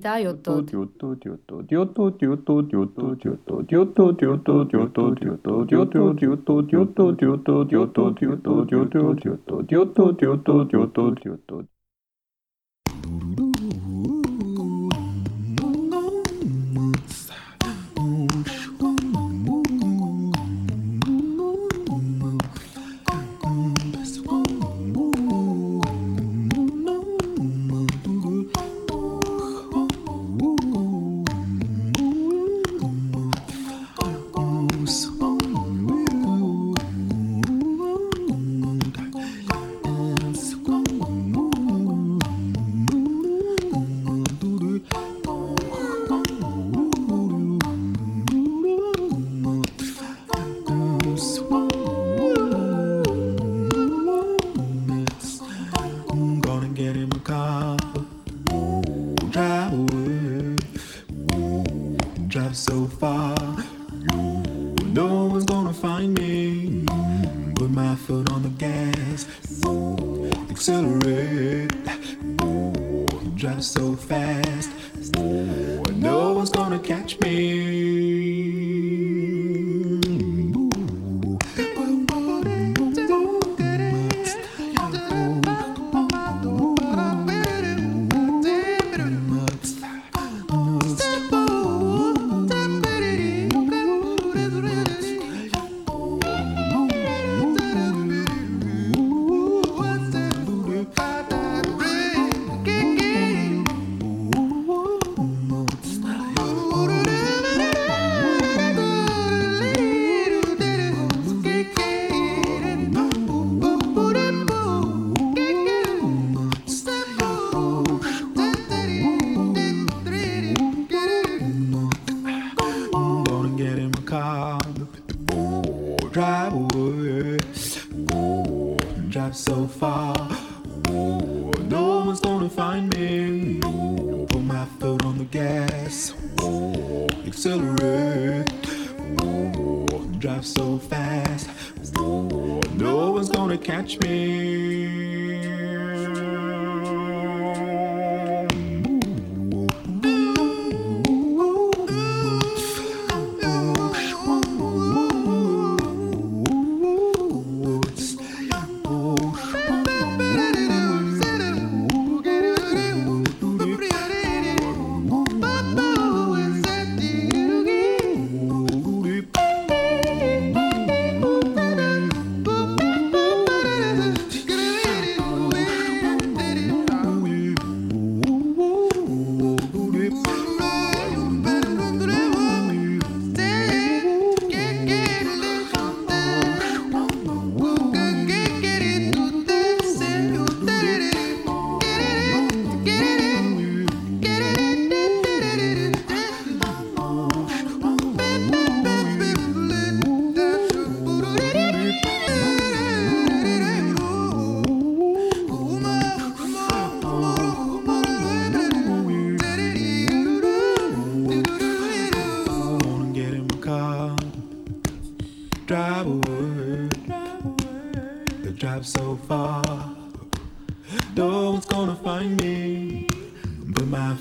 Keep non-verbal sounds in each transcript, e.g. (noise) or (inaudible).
だよと。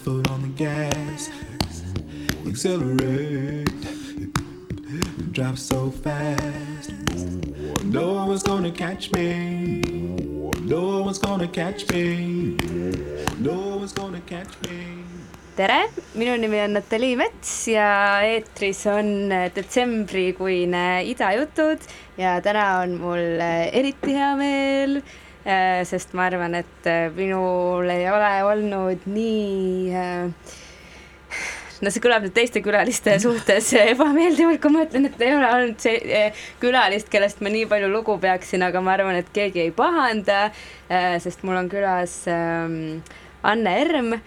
Foot on the gas, accelerate, drive so fast. No one's gonna catch me. No one's gonna catch me. No one's gonna catch me. tere, minu nimi on Natalii Mets ja eetris on detsembrikuine Ida jutud ja täna on mul äh, eriti hea meel, sest ma arvan, et äh, minul ei ole olnud nii äh, no see kõlab nüüd teiste külaliste (laughs) suhtes ebameeldivalt, kui ma ütlen, et ei ole olnud see külalist, kellest ma nii palju lugu peaksin, aga ma arvan, et keegi ei pahanda, sest mul on külas ähm, Anne Erm,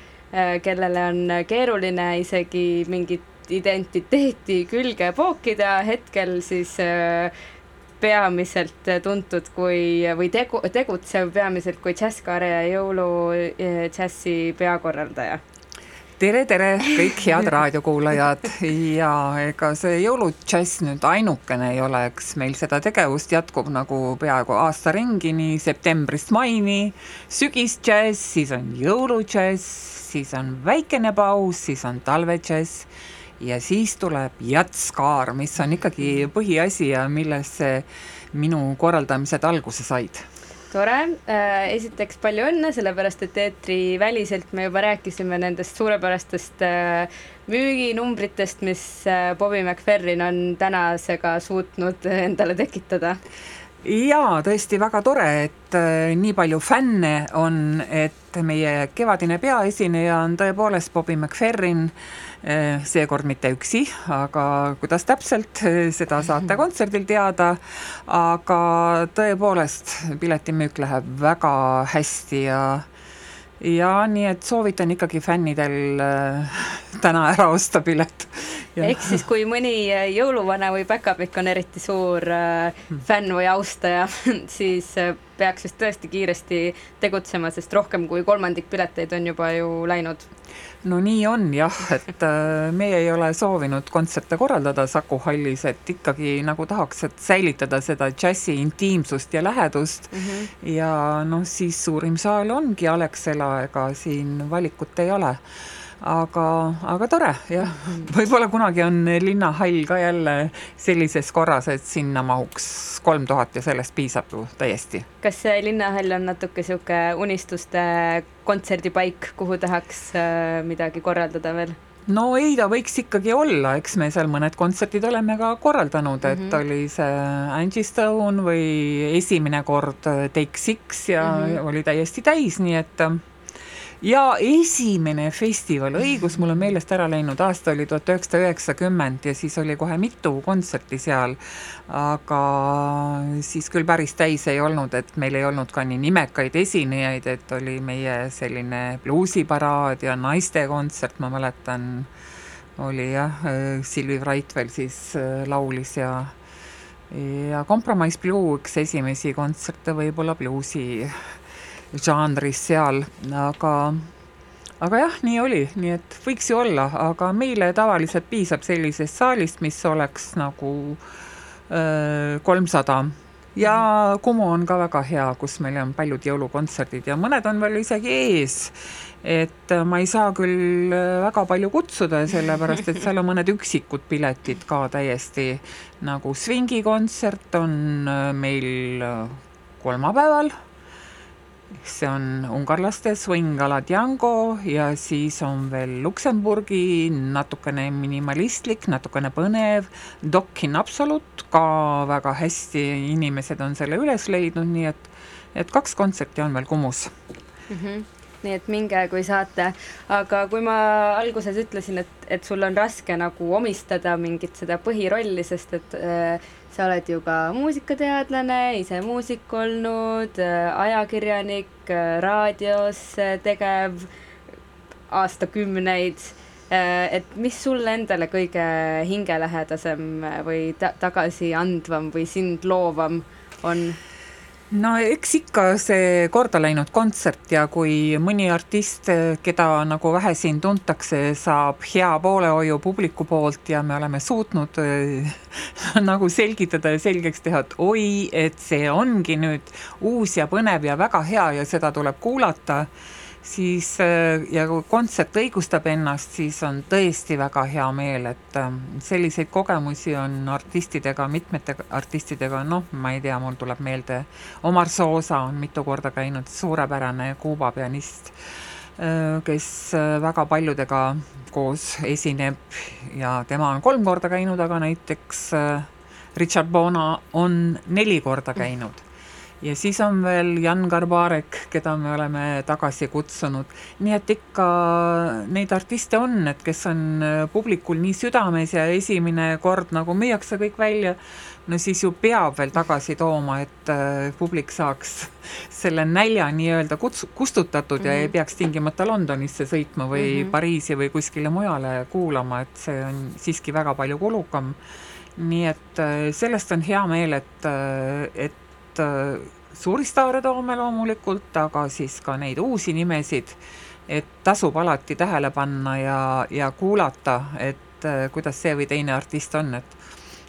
kellele on keeruline isegi mingit identiteeti külge pookida, hetkel siis äh, peamiselt tuntud kui või tegu, tegutsev peamiselt kui Jazzkaare ja jõulu eh, peakorraldaja. Tere, tere, kõik head raadiokuulajad. Ja ega see jõuludžäss nüüd ainukene ei ole, eks meil seda tegevust. Jätkub nagu peaaegu aasta ringi, nii septembrist maini, sügisdžäss, siis on jõuludžäss, siis on väikene paus, siis on talvedžäss ja siis tuleb jatskaar, mis on ikkagi põhiasi ja millesse minu korraldamised alguse said. Tore, äh, esiteks palju õnne, sellepärast et eetriväliselt me juba rääkisime nendest suurepärastest äh, müüginumbritest, mis äh, Bobby McFerrin on tänasega suutnud endale tekitada. Jaa, tõesti väga tore, et nii palju fänne on, et meie kevadine peaesineja on tõepoolest Bobby McFerrin seekord mitte üksi, aga kuidas täpselt, seda saate kontserdil teada, aga tõepoolest, piletimüük läheb väga hästi ja ja nii et soovitan ikkagi fännidel äh, täna ära osta pilet. ehk siis, kui mõni jõuluvana või päkapikk on eriti suur fänn või austaja, (laughs) siis peaks vist tõesti kiiresti tegutsema, sest rohkem kui kolmandik pileteid on juba ju läinud no nii on jah, et äh, meie ei ole soovinud kontserte korraldada Saku hallis, et ikkagi nagu tahaks, et säilitada seda džässi intiimsust ja lähedust mm. -hmm. ja noh, siis suurim saal ongi Alexela, ega siin valikut ei ole aga, aga tore jah, võib-olla kunagi on linnahall ka jälle sellises korras, et sinna mahuks kolm tuhat ja sellest piisab ju täiesti. kas see linnahall on natuke niisugune unistuste kontserdipaik, kuhu tahaks äh, midagi korraldada veel? no ei, ta võiks ikkagi olla, eks me seal mõned kontserdid oleme ka korraldanud, et mm -hmm. oli see Angie Stone või esimene kord Take Six ja mm -hmm. oli täiesti täis, nii et ja esimene festival, õigus, mul on meelest ära läinud, aasta oli tuhat üheksasada üheksakümmend ja siis oli kohe mitu kontserti seal, aga siis küll päris täis ei olnud, et meil ei olnud ka nii nimekaid esinejaid, et oli meie selline bluusiparaad ja naistekontsert, ma mäletan, oli jah, Silvi Brightwell siis äh, laulis ja ja Compromise Blue üks esimesi kontserte võib-olla bluusi žanris seal, aga aga jah, nii oli, nii et võiks ju olla, aga meile tavaliselt piisab sellisest saalist, mis oleks nagu kolmsada ja Kumu on ka väga hea, kus meil on paljud jõulukontserdid ja mõned on veel isegi ees. et ma ei saa küll väga palju kutsuda, sellepärast et seal on mõned üksikud piletid ka täiesti nagu swingikontsert on meil kolmapäeval see on ungarlaste Swing a la Django ja siis on veel Luksemburgi natukene minimalistlik, natukene põnev, Dock in Absolute, ka väga hästi inimesed on selle üles leidnud, nii et, et kaks kontserti on veel Kumus. Mm. -hmm nii et minge, kui saate, aga kui ma alguses ütlesin, et, et sul on raske nagu omistada mingit seda põhirolli, sest et äh, sa oled ju ka muusikateadlane, ise muusik olnud, ajakirjanik, raadios tegev aastakümneid, et mis sulle endale kõige hingelähedasem või ta tagasiandvam või sind loovam on? No eks ikka see korda läinud kontsert ja kui mõni artist, keda nagu vähe siin tuntakse, saab hea poolehoiu publiku poolt ja me oleme suutnud (laughs) nagu selgitada ja selgeks teha, et oi, et see ongi nüüd uus ja põnev ja väga hea ja seda tuleb kuulata siis äh, ja kui kontsert õigustab ennast, siis on tõesti väga hea meel, et äh, selliseid kogemusi on artistidega, mitmete artistidega, noh, ma ei tea, mul tuleb meelde, Omar Soosa on mitu korda käinud, suurepärane Kuuba pianist, äh, kes väga paljudega koos esineb ja tema on kolm korda käinud, aga näiteks Richard Bona on neli korda käinud ja siis on veel Jan Garbarek, keda me oleme tagasi kutsunud. nii et ikka neid artiste on, et kes on äh, publikul nii südames ja esimene kord nagu müüakse kõik välja, no siis ju peab veel tagasi tooma, et äh, publik saaks (laughs) selle nälja nii-öelda kuts-, kustutatud mm -hmm. ja ei mhm. peaks tingimata Londonisse sõitma või mm -hmm. Pariisi või kuskile mujale kuulama, et see on siiski väga palju kulukam. nii et äh, sellest on hea meel, et, et et äh, suuri staare toome loomulikult, aga siis ka neid uusi nimesid, et tasub alati tähele panna ja, ja kuulata, et äh, kuidas see või teine artist on, et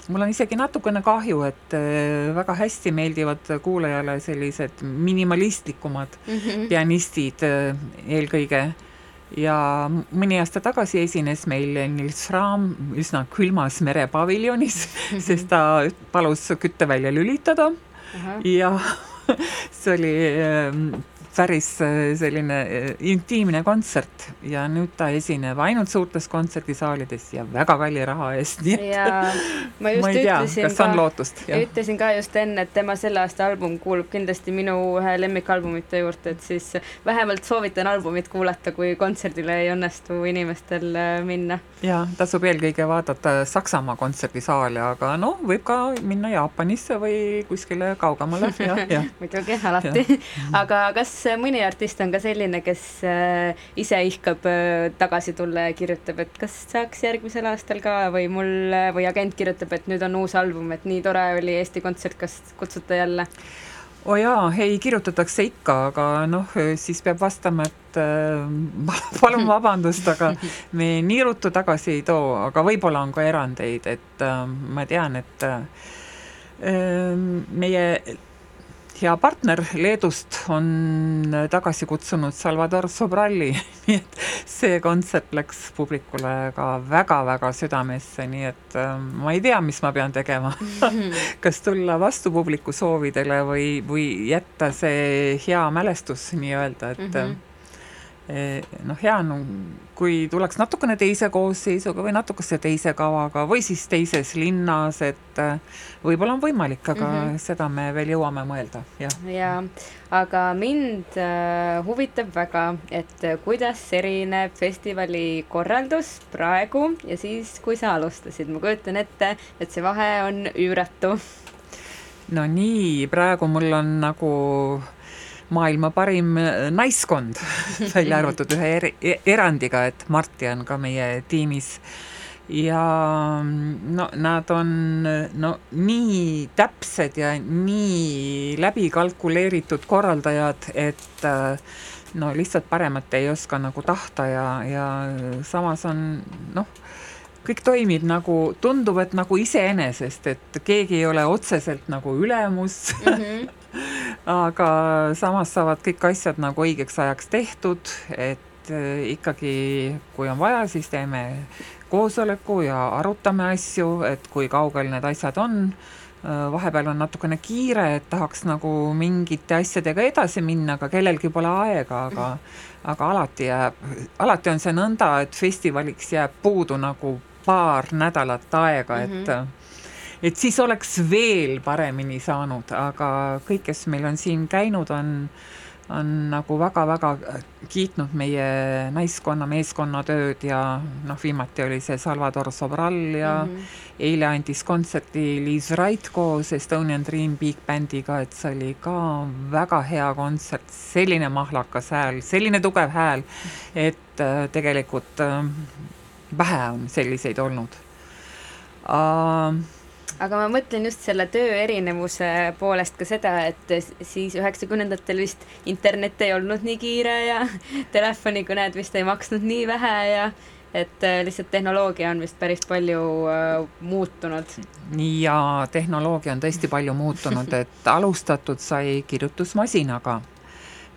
mul on isegi natukene kahju, et äh, väga hästi meeldivad kuulajale sellised minimalistlikumad mm -hmm. pianistid eelkõige ja mõni aasta tagasi esines meil Nils Fraam üsna külmas merepaviljonis, sest ta palus küttevälja lülitada uh -huh. Ja (laughs) see oli ähm, päris äh, selline äh, intiimne kontsert ja nüüd ta esineb ainult suurtes kontserdisaalides ja väga kalli raha eest, nii et ma, (laughs) ma ei tea, kas ka, on lootust. ütlesin ka just enne, et tema selle aasta album kuulub kindlasti minu ühe lemmikalbumite juurde, et siis vähemalt soovitan albumit kuulata, kui kontserdile ei õnnestu inimestel äh, minna. ja tasub eelkõige vaadata Saksamaa kontserdisaali, aga noh, võib ka minna Jaapanisse või kuskile kaugemale, jah, jah. (laughs) muidugi, alati. aga kas mõni artist on ka selline, kes äh, ise ihkab äh, tagasi tulla ja kirjutab, et kas saaks järgmisel aastal ka või mul või agent kirjutab, et nüüd on uus album, et nii tore oli Eesti Kontsert, kas kutsute jälle? oo oh jaa, ei kirjutatakse ikka, aga noh, siis peab vastama, et äh, (laughs) palun vabandust, aga (laughs) me nii ruttu tagasi ei too, aga võib-olla on ka erandeid, et äh, ma tean, et äh, meie hea partner Leedust on tagasi kutsunud Salvador Sobralli, (laughs) nii et see kontsert läks publikule ka väga-väga südamesse, nii et äh, ma ei tea, mis ma pean tegema. (laughs) Kas tulla vastu publiku soovidele või, või jätta see hea mälestus nii-öelda, et mm -hmm noh, hea on, kui tuleks natukene teise koosseisuga või natukese teise kavaga või siis teises linnas, et eh, võib-olla on võimalik, aga mm -hmm. seda me veel jõuame mõelda, jah. jaa, aga mind äh, huvitab väga, et kuidas erineb festivali korraldus praegu ja siis, kui sa alustasid, ma kujutan ette, et see vahe on üüratu. no nii, praegu mul on nagu äh, maailma parim äh, naiskond, (laughs) välja arvatud ühe eri, e-, erandiga, et Marti on ka meie tiimis. ja mm, no nad on no nii täpsed ja nii läbi kalkuleeritud korraldajad, et äh, no lihtsalt paremat ei oska nagu tahta ja, ja samas on noh, kõik toimib nagu, tundub, et nagu iseenesest, et keegi ei ole otseselt nagu ülemus mm. -hmm aga samas saavad kõik asjad nagu õigeks ajaks tehtud, et äh, ikkagi, kui on vaja, siis teeme koosoleku ja arutame asju, et kui kaugel need asjad on. Äh, vahepeal on natukene kiire, et tahaks nagu mingite asjadega edasi minna, aga kellelgi pole aega, aga aga alati jääb, alati on see nõnda, et festivaliks jääb puudu nagu paar nädalat aega mm, -hmm. Et siis oleks veel paremini saanud, aga kõik, kes meil on siin käinud, on on nagu väga-väga kiitnud meie naiskonna, meeskonna tööd ja noh, viimati oli see Salvador Sobral ja mm -hmm. eile andis kontserti Liis Rait koos Estonian Dream Big Bandiga, et see oli ka väga hea kontsert, selline mahlakas hääl, selline tugev hääl, et äh, tegelikult äh, vähe on selliseid olnud uh, aga ma mõtlen just selle töö erinevuse poolest ka seda, et siis üheksakümnendatel vist internet ei olnud nii kiire ja (laughs) telefonikõned vist ei maksnud nii vähe ja et äh, lihtsalt tehnoloogia on vist päris palju äh, muutunud. ja tehnoloogia on tõesti palju muutunud, et (laughs) alustatud sai kirjutusmasinaga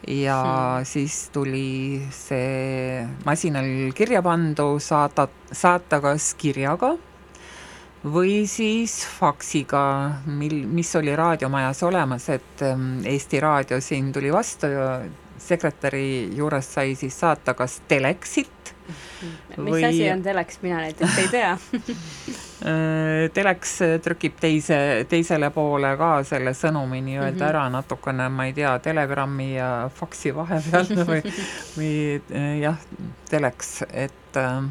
ja hmm. siis tuli see masinal kirja pandu saata, saata kas kirjaga või siis faksiga, mil, mis oli raadiomajas olemas, et ähm, Eesti Raadio siin tuli vastu ja sekretäri juures sai siis saata kas teleksit mis või... asi on teleks, mina näiteks ei tea (laughs) äh, Teleks trükib teise, teisele poole ka selle sõnumi nii-öelda mm -hmm. ära natukene, ma ei tea, telegrammi ja faksi vahepeal või, või (laughs) jah, teleks, et äh,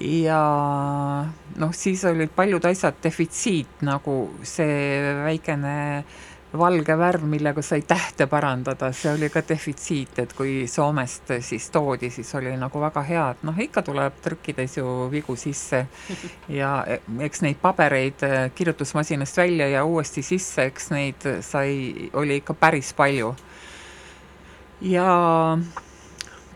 ja noh, siis olid paljud asjad defitsiit, nagu see väikene valge värv, millega sai tähte parandada, see oli ka defitsiit, et kui Soomest siis toodi, siis oli nagu väga hea, et noh, ikka tuleb trükkides ju vigu sisse (laughs) ja eks neid pabereid kirjutusmasinast välja ja uuesti sisse, eks neid sai, oli ikka päris palju. ja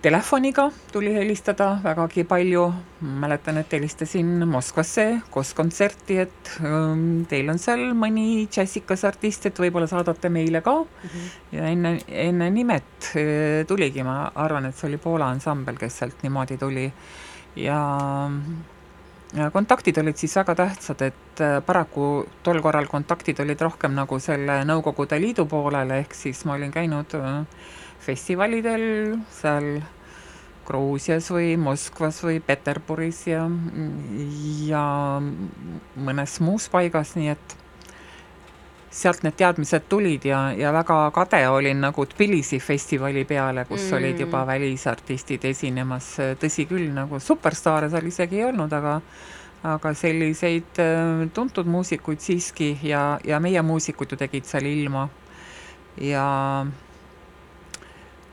telefoniga tuli helistada vägagi palju, mäletan, et helistasin Moskvasse koos kontserti, et ähm, teil on seal mõni džässikas artist, et võib-olla saadate meile ka mm. -hmm. ja enne, enne nimet äh, tuligi, ma arvan, et see oli Poola ansambel, kes sealt niimoodi tuli ja ja kontaktid olid siis väga tähtsad, et äh, paraku tol korral kontaktid olid rohkem nagu selle Nõukogude Liidu poolele, ehk siis ma olin käinud äh, festivalidel seal Gruusias või Moskvas või Peterburis ja, ja mõnes muus paigas, nii et sealt need teadmised tulid ja, ja väga kade olin nagu Tbilisi festivali peale, kus mm. olid juba välisartistid esinemas, tõsi küll, nagu superstaare seal isegi ei olnud, aga aga selliseid äh, tuntud muusikuid siiski ja, ja meie muusikud ju tegid seal ilma. ja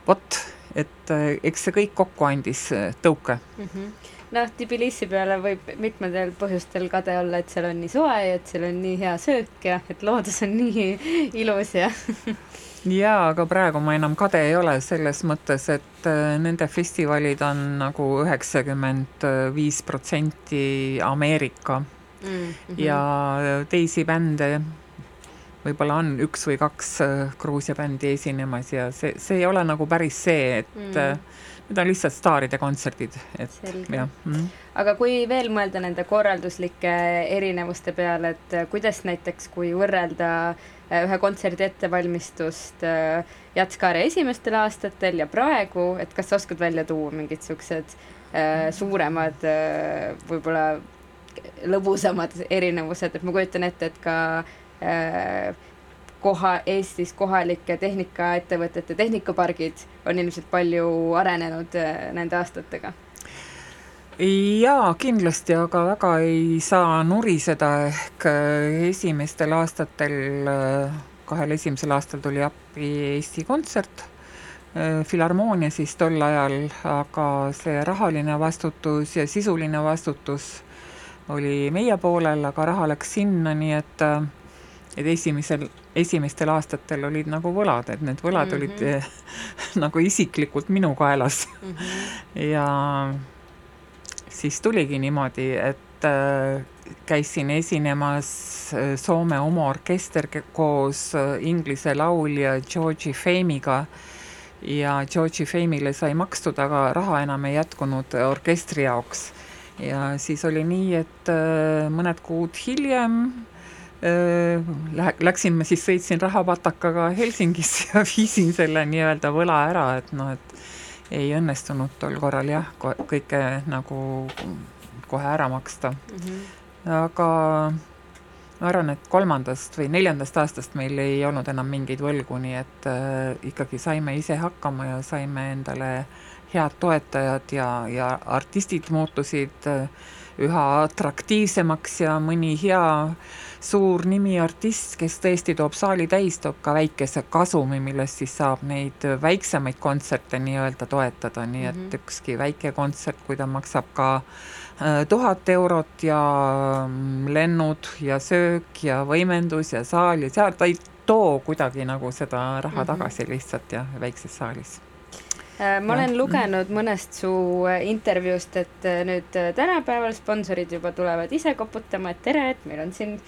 vot, et äh, eks see kõik kokku andis äh, tõuke mm. -hmm. noh, Tbilisi peale võib mitmedel põhjustel kade olla, et seal on nii soe ja et seal on nii hea söök ja et loodus on nii (laughs) ilus ja (laughs) jaa, aga praegu ma enam kade ei ole selles mõttes, et äh, nende festivalid on nagu üheksakümmend viis protsenti Ameerika mm -hmm. ja teisi bände võib-olla on üks või kaks äh, Gruusia bändi esinemas ja see, see ei ole nagu päris see, et mm. Äh, need on lihtsalt staaride kontserdid, et Selge. jah mm.. aga kui veel mõelda nende korralduslike erinevuste peale, et äh, kuidas näiteks, kui võrrelda ühe kontserdi ettevalmistust Jatskare esimestel aastatel ja praegu, et kas sa oskad välja tuua mingid niisugused suuremad võib-olla lõbusamad erinevused, et ma kujutan ette, et ka Äh, koha, Eestis kohalike tehnikaettevõtete tehnikapargid on ilmselt palju arenenud äh, nende aastatega. Jaa, kindlasti, aga väga ei saa nuriseda, ehk äh, esimestel aastatel, kahel esimesel aastal tuli appi Eesti Kontsert, Filharmoonia siis tol ajal, aga see rahaline vastutus ja sisuline vastutus oli meie poolel, aga raha läks sinna, nii et äh, et esimesel, esimestel aastatel olid nagu võlad, et need võlad mm -hmm. olid eh, (laughs) nagu isiklikult minu kaelas mm. -hmm. ja siis tuligi niimoodi, et äh, käisin esinemas äh, Soome oma orkester koos Inglise laulja Georgi Fame'iga ja Georgi Fame'ile sai makstud, aga raha enam ei jätkunud orkestri jaoks. ja siis oli nii, et mõned kuud hiljem Lähe-, läksime siis, sõitsin rahapatakaga Helsingisse ja (laughs) viisin selle nii-öelda võla ära, et noh, et ei õnnestunud tol korral jah, kõike nagu kohe ära maksta mm. -hmm. aga ma arvan, et kolmandast või neljandast aastast meil ei olnud enam mingeid võlgu, nii et äh, ikkagi saime ise hakkama ja saime endale head toetajad ja, ja artistid muutusid äh, üha atraktiivsemaks ja mõni hea äh, suur nimi artist, kes tõesti toob saali täis, toob ka väikese kasumi, millest siis saab neid väiksemaid kontserte nii-öelda toetada, nii et mm -hmm. ükski väike kontsert, kui ta maksab ka äh, tuhat eurot ja mm, lennud ja söök ja võimendus ja saal ja seal, ta ei too kuidagi nagu seda raha mm -hmm. tagasi lihtsalt jah, väikses saalis äh, ma olen lugenud mõnest su äh, intervjuust, et nüüd tänapäeval sponsorid juba tulevad ise koputama, et tere, et meil on siin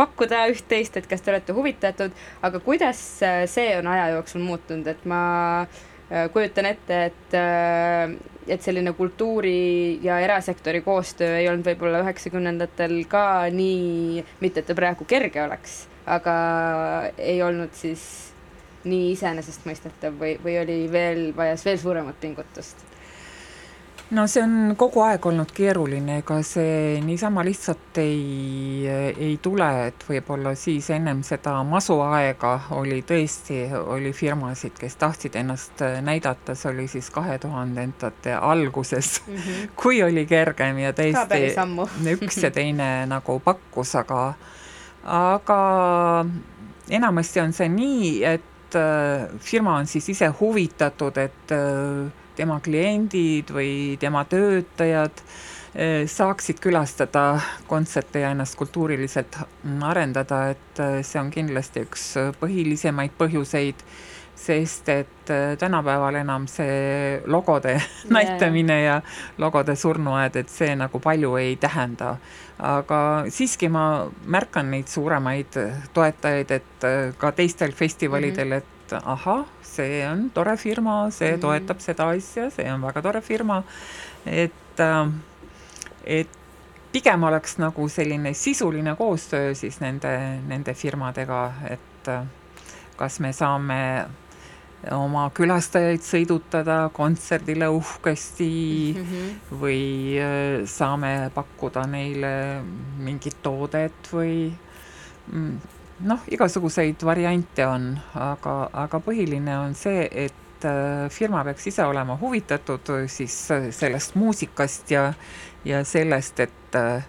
pakkuda üht-teist, et kas te olete huvitatud, aga kuidas äh, see on aja jooksul muutunud, et ma äh, kujutan ette, et, äh, et selline kultuuri ja erasektori koostöö ei olnud võib-olla üheksakümnendatel ka nii, mitte et ta praegu kerge oleks, aga ei olnud siis nii iseenesestmõistetav või, või oli veel, vajas veel suuremat pingutust no see on kogu aeg olnud keeruline, ega see niisama lihtsalt ei, ei tule, et võib-olla siis ennem seda masuaega oli tõesti, oli firmasid, kes tahtsid ennast näidata, see oli siis kahe tuhandendate alguses mm, -hmm. (laughs) kui oli kergem ja tõesti (laughs) üks ja teine nagu pakkus, aga aga enamasti on see nii, et äh, firma on siis ise huvitatud, et äh, tema kliendid või tema töötajad eh, saaksid külastada kontserte ja ennast kultuuriliselt arendada, et eh, see on kindlasti üks põhilisemaid põhjuseid, sest et äh, tänapäeval enam see logode (laughs) näitamine ja logode surnuaed, et see nagu palju ei tähenda. aga siiski ma märkan neid suuremaid toetajaid, et ka teistel festivalidel mm, -hmm. et ahah, see on tore firma, see mm toetab seda asja, see on väga tore firma, et, äh, et pigem oleks nagu selline sisuline koostöö siis nende, nende firmadega, et kas me saame oma külastajaid sõidutada kontserdile uhkesti mm -hmm. või äh, saame pakkuda neile mingit toodet või mm, noh, igasuguseid variante on, aga, aga põhiline on see, et äh, firma peaks ise olema huvitatud siis äh, sellest muusikast ja, ja sellest, et äh,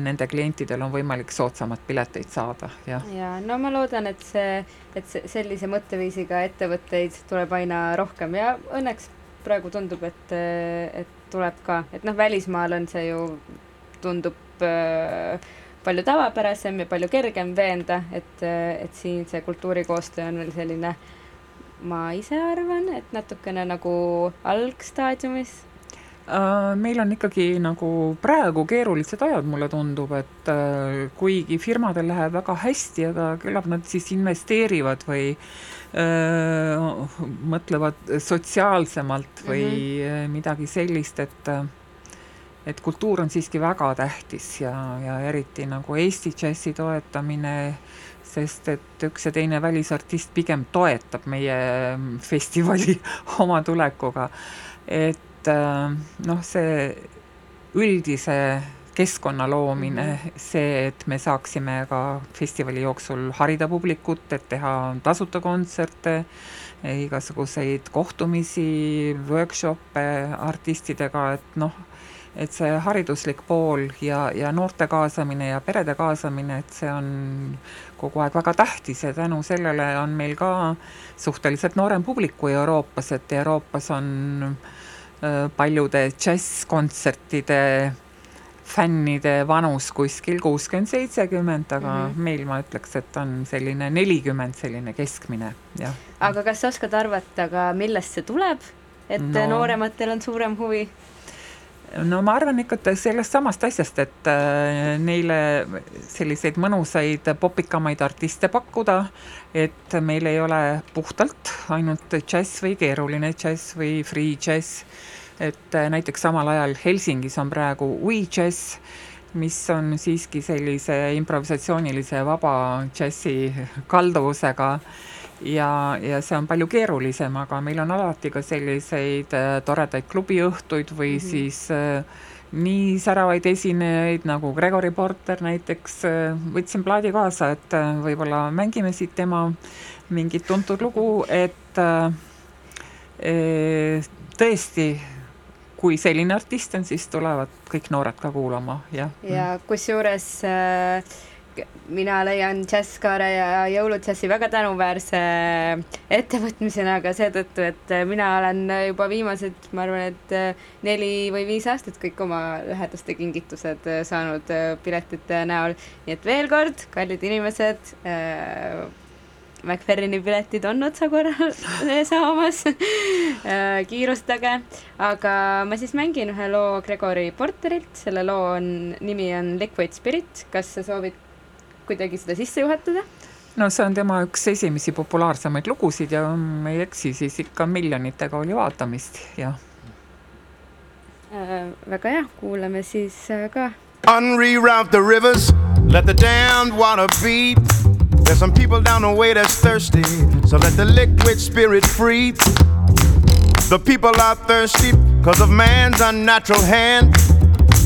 nende klientidel on võimalik soodsamat pileteid saada, jah. ja no ma loodan, et see, et see sellise mõtteviisiga ettevõtteid tuleb aina rohkem ja õnneks praegu tundub, et, et tuleb ka, et noh, välismaal on see ju, tundub äh, palju tavapärasem ja palju kergem veenda, et, et siin see kultuurikoostöö on veel selline, ma ise arvan, et natukene nagu algstaadiumis Äh, meil on ikkagi nagu praegu keerulised ajad, mulle tundub, et äh, kuigi firmadel läheb väga hästi, aga küllap nad siis investeerivad või öö, äh, mõtlevad sotsiaalsemalt või mm -hmm. midagi sellist, et et kultuur on siiski väga tähtis ja, ja eriti nagu Eesti džässi toetamine, sest et üks ja teine välisartist pigem toetab meie festivali (laughs) oma tulekuga. et äh, noh, see üldise keskkonna loomine -hmm. see, et me saaksime ka festivali jooksul harida publikut, et teha tasuta kontserte, igasuguseid kohtumisi, workshop'e artistidega, et noh, et see hariduslik pool ja, ja noorte kaasamine ja perede kaasamine, et see on kogu aeg väga tähtis ja tänu sellele on meil ka suhteliselt noorem publik kui Euroopas, et Euroopas on paljude džässkontsertide fännide vanus kuskil kuuskümmend, seitsekümmend, aga mm -hmm. meil ma ütleks, et on selline nelikümmend, selline keskmine, jah. aga kas sa oskad arvata ka, millest see tuleb, et no. noorematel on suurem huvi? No ma arvan ikka, sellest samast asjast, et äh, neile selliseid mõnusaid popikamaid artiste pakkuda, et meil ei ole puhtalt ainult džäss või keeruline džäss või free džäss, et äh, näiteks samal ajal Helsingis on praegu We Jazz, mis on siiski sellise improvisatsioonilise vaba džässi kalduvusega ja, ja see on palju keerulisem, aga meil on alati ka selliseid äh, toredaid klubiõhtuid või mm -hmm. siis äh, nii säravaid esinejaid nagu Gregory Porter näiteks äh,, võtsin plaadi kaasa, et äh, võib-olla mängime siit tema mingit tuntud lugu, et äh, äh tõesti, kui selline artist on, siis tulevad kõik noored ka kuulama, jah. ja kusjuures äh, mina leian džässkaare ja jõuludžässi väga tänuväärse ettevõtmisena ka seetõttu, et mina olen juba viimased, ma arvan, et neli või viis aastat kõik oma lähedaste kingitused saanud piletite näol. nii et veel kord, kallid inimesed äh,, McFerrini piletid on otsakorrale (laughs) saamas. Äh,, kiirustage, aga ma siis mängin ühe loo Gregory Porterilt, selle loo on, nimi on Liquid Spirit, kas sa soovid kuidagi seda sisse juhatada? no see on tema üks esimesi populaarsemaid lugusid ja ma ei eksi, siis ikka miljonitega oli vaatamist, jah äh,. väga hea, kuulame siis äh, ka. Unreroute the rivers, let the damned water beat. There's some people down the way that's thirsty, so let the liquid spirit free. The people are thirsty because of man's unnatural hand.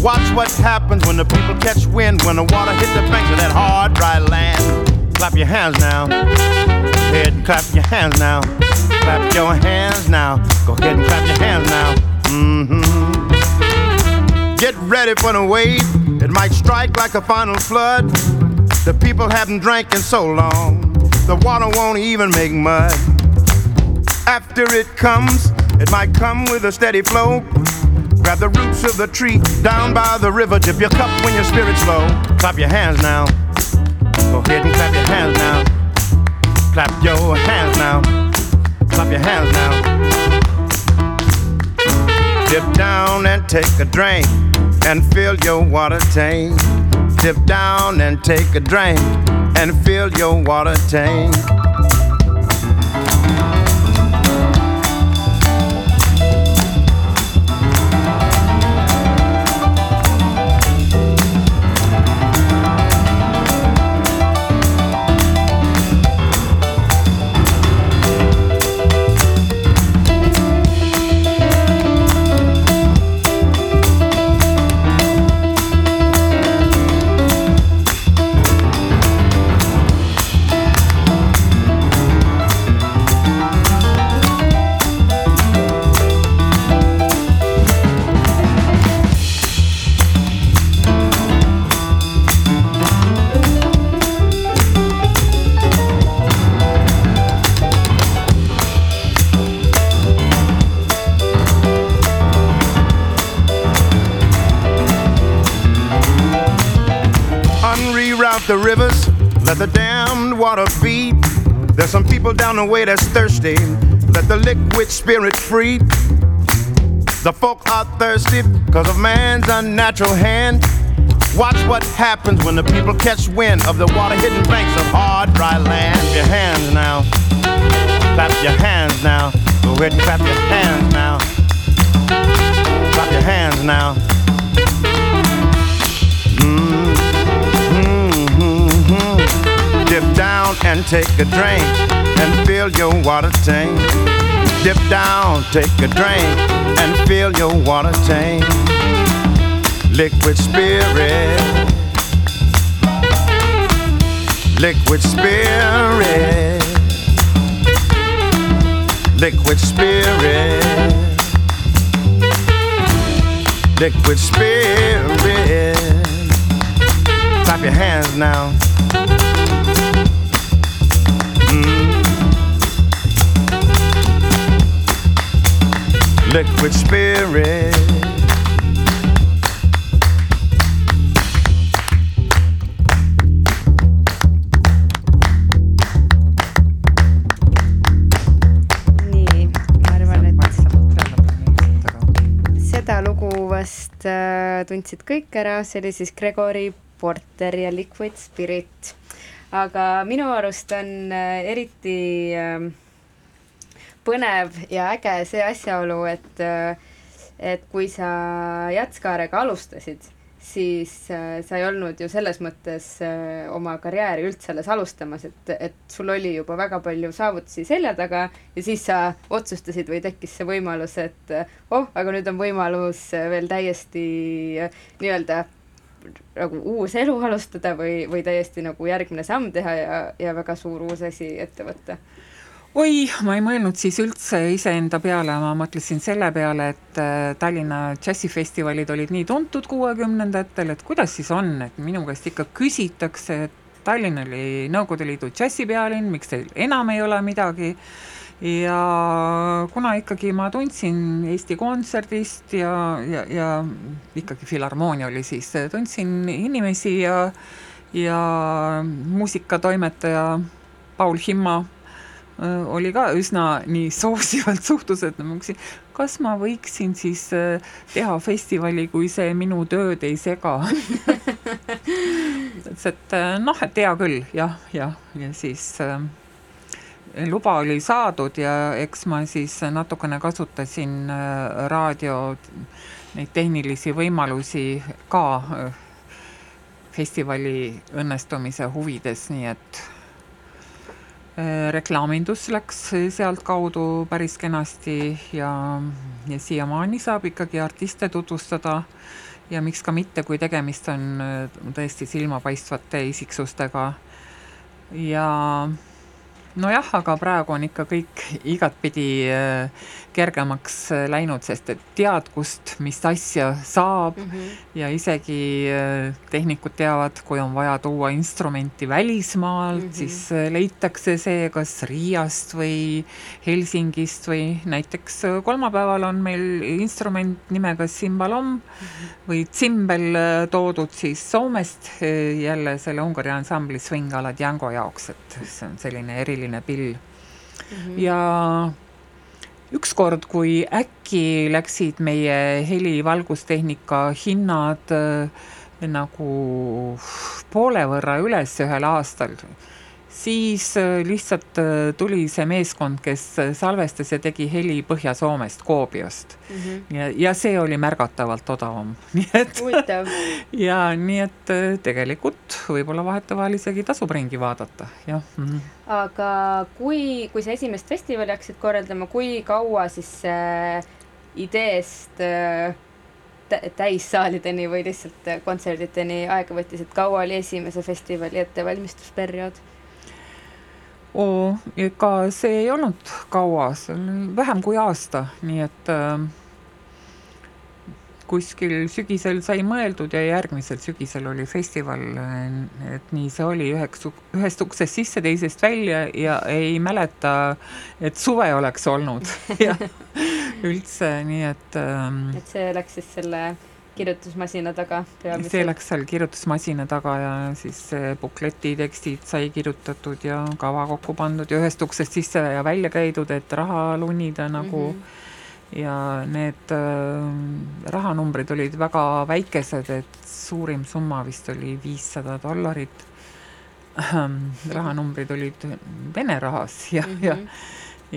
Watch what happens when the people catch wind, when the water hits the banks of that hard, dry land. Clap your hands now. Go ahead and clap your hands now. Clap your hands now. Go ahead and clap your hands now. Mm-hmm. Get ready for the wave. It might strike like a final flood. The people haven't drank in so long. The water won't even make mud. After it comes, it might come with a steady flow. Grab the roots of the tree down by the river. Dip your cup when your spirit's low. Clap your hands now. Go ahead and clap your hands now. Clap your hands now. Clap your hands now. Dip down and take a drink and fill your water tank. Dip down and take a drink and fill your water tank. Let the damned water beat. There's some people down the way that's thirsty. Let the liquid spirit free. The folk are thirsty because of man's unnatural hand. Watch what happens when the people catch wind of the water hidden banks of hard, dry land. Clap your hands now. Clap your hands now. Go ahead and clap your hands now. Clap your hands now. Down and take a drink and fill your water tank. Dip down, take a drink and fill your water tank. Liquid spirit. Liquid spirit. Liquid spirit. Liquid spirit. Clap your hands now. Liquid spirit. nii, ma arvan, et seda lugu vast äh, tundsid kõik ära, see oli siis Gregory Porter ja Liquid Spirit. aga minu arust on äh, eriti äh, põnev ja äge see asjaolu, et et kui sa Jatskaarega alustasid, siis äh, sa ei olnud ju selles mõttes äh, oma karjääri üldse alles alustamas, et, et sul oli juba väga palju saavutusi selja taga ja siis sa otsustasid või tekkis see võimalus, et äh, oh, aga nüüd on võimalus veel täiesti nii-öelda nagu uus elu alustada või, või täiesti nagu järgmine samm teha ja, ja väga suur uus asi ette võtta. oi, ma ei mõelnud siis üldse iseenda peale, ma mõtlesin selle peale, et äh, Tallinna džässifestivalid olid nii tuntud kuuekümnendatel, et kuidas siis on, et minu käest ikka küsitakse, et Tallinn oli Nõukogude Liidu džässipealinn, miks teil enam ei ole midagi? Ja kuna ikkagi ma tundsin Eesti Kontserdist ja, ja, ja ikkagi Filharmoonia oli siis, tundsin inimesi ja, ja muusikatoimetaja Paul Himma oli ka üsna nii soosivalt suhtus, et ma mõtlesin, kas ma võiksin siis öö, teha festivali, kui see minu tööd ei sega. (laughs) ütles, et öö, noh, et hea küll, jah, jah, ja siis öö, luba oli saadud ja eks ma siis natukene kasutasin öö, raadio neid tehnilisi võimalusi ka öö, festivali õnnestumise huvides, nii et äh, reklaamindus läks sealtkaudu päris kenasti ja, ja siiamaani saab ikkagi artiste tutvustada. Ja miks ka mitte, kui tegemist on äh, tõesti silmapaistvate isiksustega. Ja nojah, aga praegu on ikka kõik igatpidi äh, kergemaks äh, läinud, sest et tead, kust, mis asja saab mm -hmm. ja isegi äh, tehnikud teavad, kui on vaja tuua instrumenti välismaalt mm, -hmm. siis leitakse see kas Riiast või Helsingist või näiteks kolmapäeval on meil instrument nimega Simbalom mm -hmm. või tsimbel toodud siis Soomest jälle selle Ungari ansambli Swing a la Django jaoks, et see on selline eriline pill mm. -hmm. ja ükskord, kui äkki läksid meie heli-valgustehnika hinnad äh, nagu poole võrra üles ühel aastal siis äh, lihtsalt äh, tuli see meeskond, kes äh, salvestas ja tegi heli Põhja-Soomest, Koobiost mm. -hmm. ja, ja see oli märgatavalt odavam, (laughs) nii et. (laughs) ja nii et tegelikult võib-olla vahetevahel isegi tasub ringi vaadata, jah mm. -hmm. aga kui, kui sa esimest festivali hakkasid korraldama, kui kaua siis äh, ideest äh, täissaalideni või lihtsalt kontserditeni aega võttis, et kaua oli esimese festivali ettevalmistusperiood? Oo, ega see ei olnud kaua, see oli vähem kui aasta, nii et äh, kuskil sügisel sai mõeldud ja järgmisel sügisel oli festival, et nii see oli, üheks, ühest uksest sisse, teisest välja ja ei mäleta, et suve oleks olnud (laughs) ja üldse, nii et ähm, et see läks siis selle kirjutusmasina taga peamiselt. see läks seal kirjutusmasina taga ja siis bukletitekstid sai kirjutatud ja kava kokku pandud ja ühest uksest sisse ja välja käidud, et raha lunida nagu mm. -hmm. ja need äh, rahanumbrid olid väga väikesed, et suurim summa vist oli viissada dollarit. rahanumbrid olid vene rahas ja mm, -hmm. ja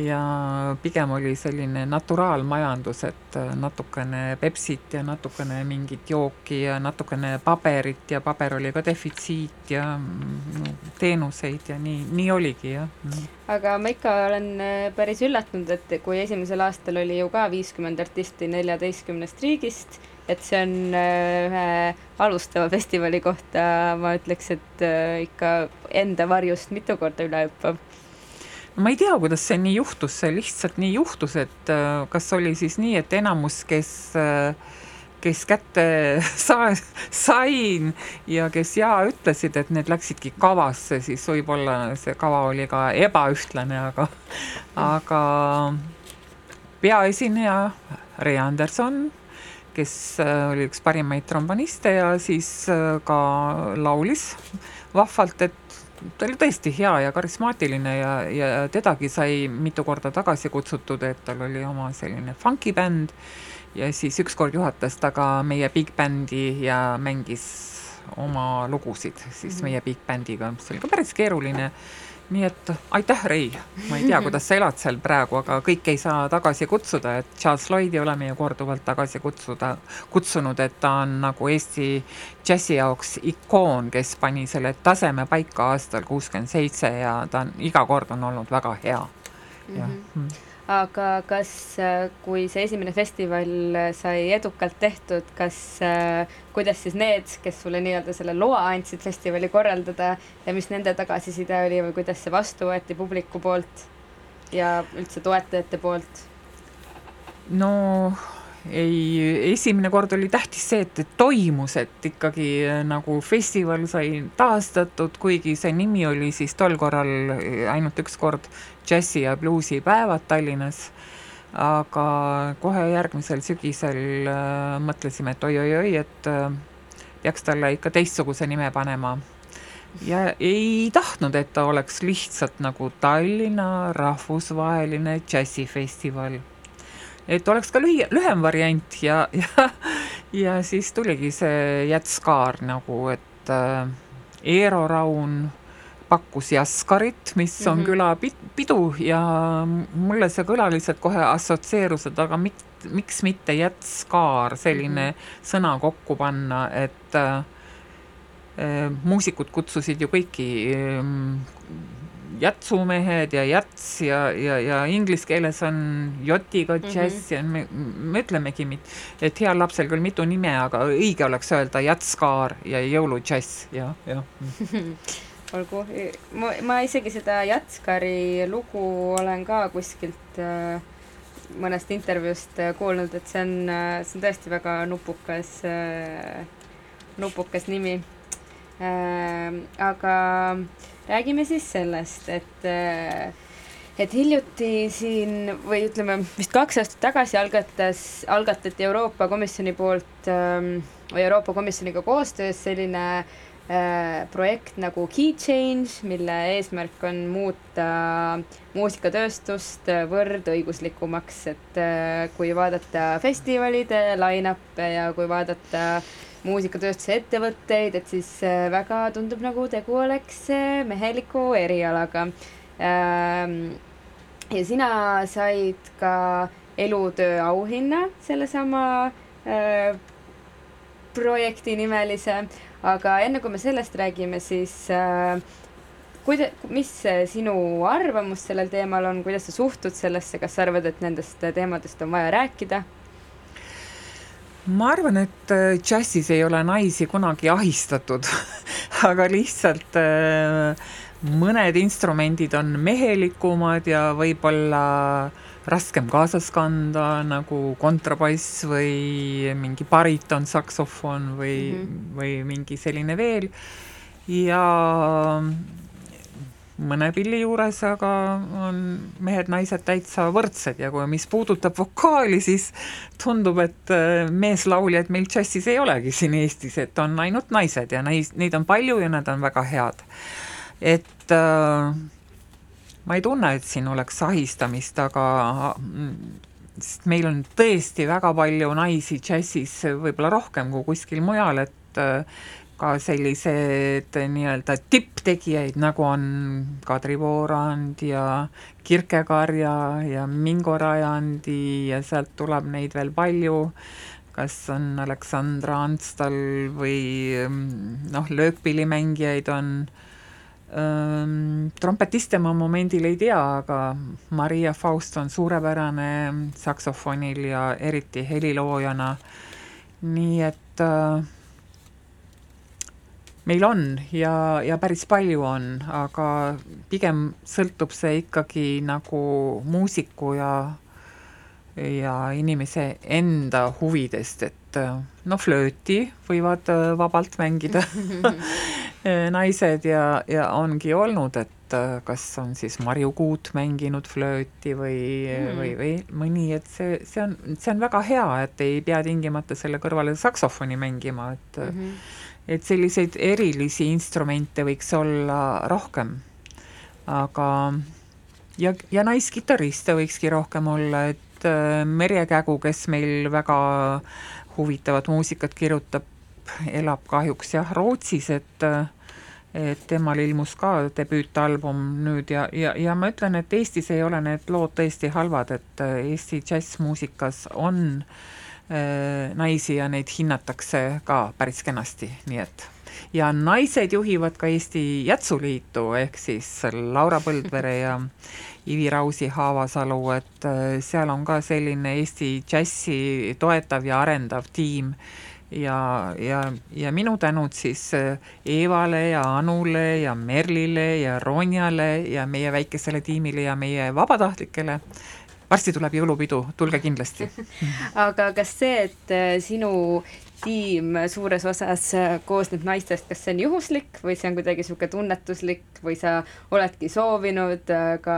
ja pigem oli selline naturaalmajandus, et natukene Pepsit ja natukene mingit jooki ja natukene paberit ja paber oli ka defitsiit ja no, teenuseid ja nii, nii oligi jah. aga ma ikka olen äh, päris üllatunud, et kui esimesel aastal oli ju ka viiskümmend artisti neljateistkümnest riigist, et see on äh, ühe alustava festivali kohta, ma ütleks, et äh, ikka enda varjust mitu korda üle hüppav ma ei tea, kuidas see nii juhtus, see lihtsalt nii juhtus, et äh, kas oli siis nii, et enamus, kes, äh, kes kätte (laughs) sa-, sain ja kes jaa ütlesid, et need läksidki kavasse, siis võib-olla see kava oli ka ebaühtlane, aga, aga peaesineja Ray Anderson, kes äh, oli üks parimaid tromboniste ja siis ka laulis vahvalt, et ta oli tõesti hea ja karismaatiline ja, ja tedagi sai mitu korda tagasi kutsutud, et tal oli oma selline funkibänd ja siis ükskord juhatas ta ka meie big bändi ja mängis oma lugusid siis mm -hmm. meie big bändiga, mis oli ka päris keeruline nii et aitäh, Rei, ma ei tea, kuidas sa elad seal praegu, aga kõike ei saa tagasi kutsuda, et Charles Lloydi oleme ju korduvalt tagasi kutsuda, kutsunud, et ta on nagu Eesti džässi jaoks ikoon, kes pani selle taseme paika aastal kuuskümmend seitse ja ta on iga kord on olnud väga hea, jah mm. -hmm aga kas, äh, kui see esimene festival äh, sai edukalt tehtud, kas, äh, kuidas siis need, kes sulle nii-öelda selle loa andsid festivali korraldada ja mis nende tagasiside oli või kuidas see vastu võeti publiku poolt ja üldse toetajate poolt? no ei, esimene kord oli tähtis see, et toimus, et ikkagi nagu festival sai taastatud, kuigi see nimi oli siis tol korral ainult üks kord džässi ja bluusi päevad Tallinnas, aga kohe järgmisel sügisel äh, mõtlesime, et oi-oi-oi, et äh, peaks talle ikka teistsuguse nime panema. ja ei tahtnud, et ta oleks lihtsalt nagu Tallinna rahvusvaheline džässifestival. Et oleks ka lühi-, lühem variant ja, ja, ja siis tuligi see Jätskaar nagu, et äh, Eero Raun pakkus Jaskarit, mis on mm -hmm. külapidu ja mulle see kõla lihtsalt kohe assotsieerus, et aga mit, miks mitte Jätskaar, selline mm -hmm. sõna kokku panna, et äh, muusikud kutsusid ju kõiki äh, jätsumehed ja jäts ja, ja, ja inglise keeles on jotiga džäss mm -hmm. ja me, me ütlemegi, et heal lapsel küll mitu nime, aga õige oleks öelda jätskaar ja jõuludžäss ja, jah (laughs) olgu, ma, ma isegi seda Jatskari lugu olen ka kuskilt äh, mõnest intervjuust äh, kuulnud, et see on äh,, see on tõesti väga nupukas äh,, nupukas nimi äh,. aga räägime siis sellest, et äh, et hiljuti siin või ütleme, vist kaks aastat tagasi algatas, algatati Euroopa Komisjoni poolt ähm, või Euroopa Komisjoniga koostöös selline äh, projekt nagu Key Change, mille eesmärk on muuta muusikatööstust võrdõiguslikumaks, et äh, kui vaadata festivalide line-up'e ja kui vaadata muusikatööstuse ettevõtteid, et siis äh, väga tundub, nagu tegu oleks äh, meheliku erialaga. Ähm, ja sina said ka elutöö auhinna sellesama äh, projekti nimelise, aga enne kui me sellest räägime, siis kuida-, mis sinu arvamus sellel teemal on, kuidas sa suhtud sellesse, kas sa arvad, et nendest teemadest on vaja rääkida? Ma arvan, et äh, džässis ei ole naisi kunagi ahistatud (laughs) aga lihtsalt äh, mõned instrumendid on mehelikumad ja võib-olla raskem kaasas kanda, nagu kontrabass või mingi bariton, saksofon või mm, -hmm. või mingi selline veel. ja mõne pilli juures aga on mehed-naised täitsa võrdsed ja kui, mis puudutab vokaali, siis tundub, et äh, meeslauljaid meil džässis ei olegi siin Eestis, et on ainult naised ja nais-, neid on palju ja nad on väga head. et äh, ma ei tunne, et siin oleks ahistamist, aga sest meil on tõesti väga palju naisi džässis, võib-olla rohkem kui kuskil mujal, et äh, ka sellised nii-öelda tipptegijaid, nagu on Kadri Voorand ja Kirkekarja ja Mingo Rajandi ja sealt tuleb neid veel palju, kas on Aleksandra Anstal või noh, löökpillimängijaid on äh, trompetiste ma momendil ei tea, aga Maria Faust on suurepärane saksofonil ja eriti heliloojana. nii et äh, meil on ja, ja päris palju on, aga pigem sõltub see ikkagi nagu muusiku ja ja inimese enda huvidest, et no flööti võivad äh, vabalt mängida (laughs) naised ja, ja ongi olnud, et äh, kas on siis Marju Kuut mänginud flööti või mm., või, või mõni, et see, see on, see on väga hea, et ei pea tingimata selle kõrvale saksofoni mängima, et mm -hmm. Et selliseid erilisi instrumente võiks olla rohkem. aga ja, ja naiskitarriste võikski rohkem olla, et äh, Merje Kägu, kes meil väga huvitavat muusikat kirjutab, elab kahjuks jah Rootsis, et et temal ilmus ka debüütalbum nüüd ja, ja, ja ma ütlen, et Eestis ei ole need lood tõesti halvad, et äh, Eesti džässmuusikas on äh, naisi ja neid hinnatakse ka päris kenasti, nii et ja naised juhivad ka Eesti Jätsuliitu, ehk siis Laura Põldvere ja Ivi Rausi Haavasalu, et äh, seal on ka selline Eesti džässi toetav ja arendav tiim ja, ja, ja minu tänud siis äh, Eevale ja Anule ja Merlile ja Ronjale ja meie väikesele tiimile ja meie vabatahtlikele. Varsti tuleb jõulupidu, tulge kindlasti (laughs) aga kas see, et äh, sinu tiim suures osas äh, koosneb naistest, kas see on juhuslik või see on kuidagi niisugune tunnetuslik või sa oledki soovinud ka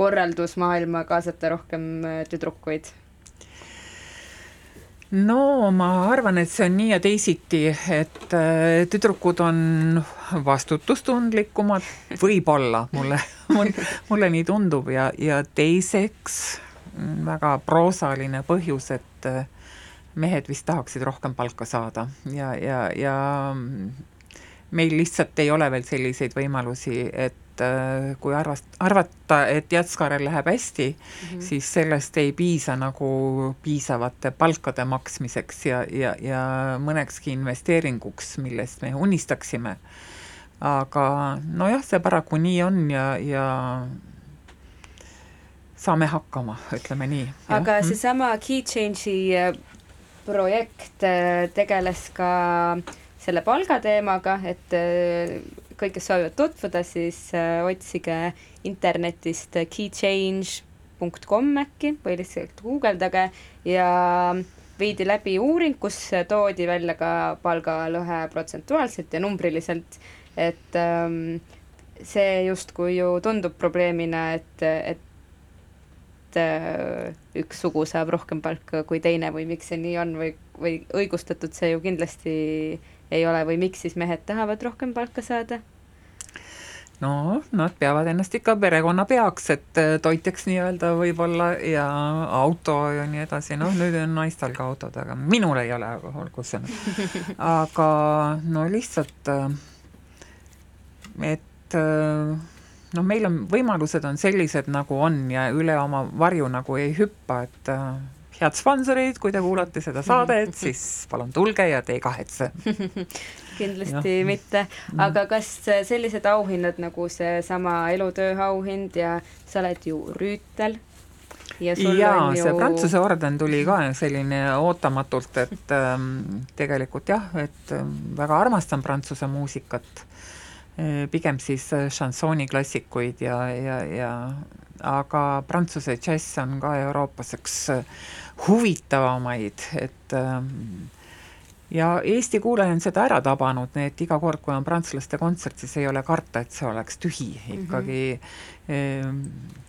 korraldusmaailma kaasata rohkem tüdrukuid? No ma arvan, et see on nii ja teisiti, et äh, tüdrukud on vastutustundlikumad, võib-olla mulle, (laughs) mulle, mulle nii tundub ja, ja teiseks väga proosaline põhjus, et äh, mehed vist tahaksid rohkem palka saada ja, ja, ja meil lihtsalt ei ole veel selliseid võimalusi, et äh, kui arvast-, arvata, et Jatskaarel läheb hästi mm, -hmm. siis sellest ei piisa nagu piisavate palkade maksmiseks ja, ja, ja mõnekski investeeringuks, millest me unistaksime. aga nojah, see paraku nii on ja, ja saame hakkama, ütleme nii. aga mhm. seesama Key Change'i äh, projekt äh, tegeles ka selle palgateemaga, et kõik, kes soovivad tutvuda, siis äh, otsige internetist keychange.com äkki või lihtsalt guugeldage ja viidi läbi uuring, kus toodi välja ka palgalõhe protsentuaalselt ja numbriliselt, et ähm, see justkui ju tundub probleemina, et, et äh, üks sugu saab rohkem palka kui teine või miks see nii on või, või õigustatud see ju kindlasti ei ole või miks siis mehed tahavad rohkem palka saada? no nad peavad ennast ikka perekonnapeaks, et äh, toitjaks nii-öelda võib-olla ja auto ja nii edasi, noh nüüd on naistel ka autod, aga minul ei ole, aga olgu see. aga no lihtsalt, äh, et noh, meil on, võimalused on sellised, nagu on ja üle oma varju nagu ei hüppa, et head sponsorid, kui te kuulate seda saadet, siis palun tulge ja te ei kahetse (laughs) kindlasti ja. mitte, mm. aga kas sellised auhinnad nagu seesama elutöö auhind ja sa oled ju rüütel ja jaa, ju... see Prantsuse orden tuli ka selline ootamatult, et ähm, tegelikult jah, et ähm, väga armastan Prantsuse muusikat e,, pigem siis šansooniklassikuid ja, ja, ja aga Prantsuse džäss on ka Euroopas üks huvitavamaid, et ähm, ja Eesti kuulaja on seda ära tabanud, nii et iga kord, kui on prantslaste kontsert, siis ei ole karta, et see oleks tühi, ikkagi mm -hmm.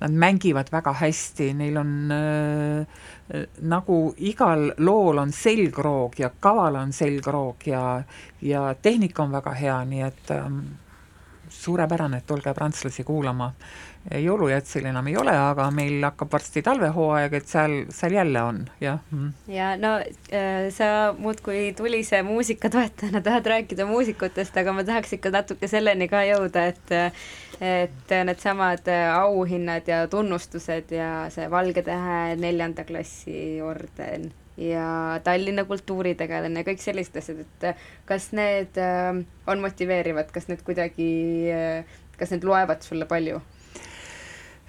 Nad mängivad väga hästi, neil on äh, nagu igal lool on selgroog ja kaval on selgroog ja, ja tehnika on väga hea, nii et äh, suurepärane, et tulge prantslasi kuulama. Jõulujätsil enam ei ole, aga meil hakkab varsti talvehooaeg, et seal, seal jälle on, jah mm.. ja no äh, sa muudkui tulise muusikatoetajana tahad rääkida muusikutest, aga ma tahaks ikka natuke selleni ka jõuda, et et needsamad auhinnad ja tunnustused ja see Valge Tähe neljanda klassi orden ja Tallinna kultuuritegelane, kõik sellised asjad, et kas need äh, on motiveerivad, kas need kuidagi, kas need loevad sulle palju?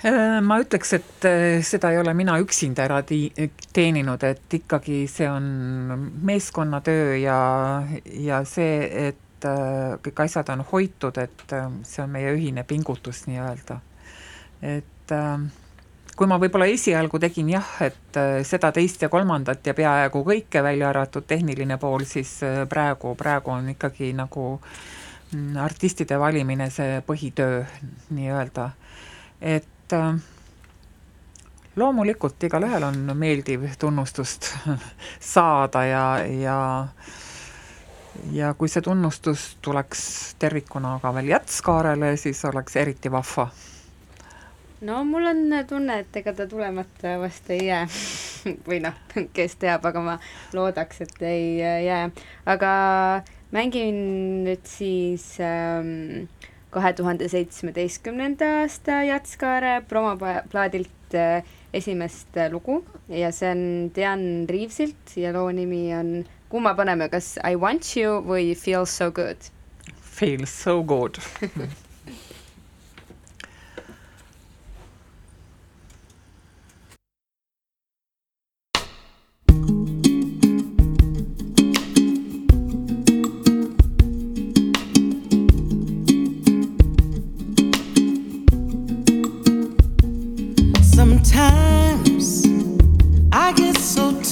Äh, ma ütleks, et äh, seda ei ole mina üksinda ära teeninud, et ikkagi see on meeskonnatöö ja, ja see, et äh, kõik asjad on hoitud, et see on meie ühine pingutus nii-öelda. et kui ma võib-olla esialgu tegin jah, et seda, teist ja kolmandat ja peaaegu kõike, välja arvatud tehniline pool, siis praegu, praegu on ikkagi nagu mm, artistide valimine see põhitöö nii-öelda. et äh, loomulikult igalühel on meeldiv tunnustust (laughs) saada ja, ja ja kui see tunnustus tuleks tervikuna ka veel Jätskaarele, siis oleks eriti vahva. No mul on tunne, et ega ta tulemata vast ei jää. (laughs) Või noh, kes teab, aga ma loodaks, et ei jää, aga mängin nüüd siis ähm, kahe tuhande seitsmeteistkümnenda aasta Jatskaare promoplaadilt äh, esimest äh, lugu. Ja see on Dian Reevesilt ja loo nimi on, kumma paneme, kas I want you või Feels so good? Feels so good (laughs)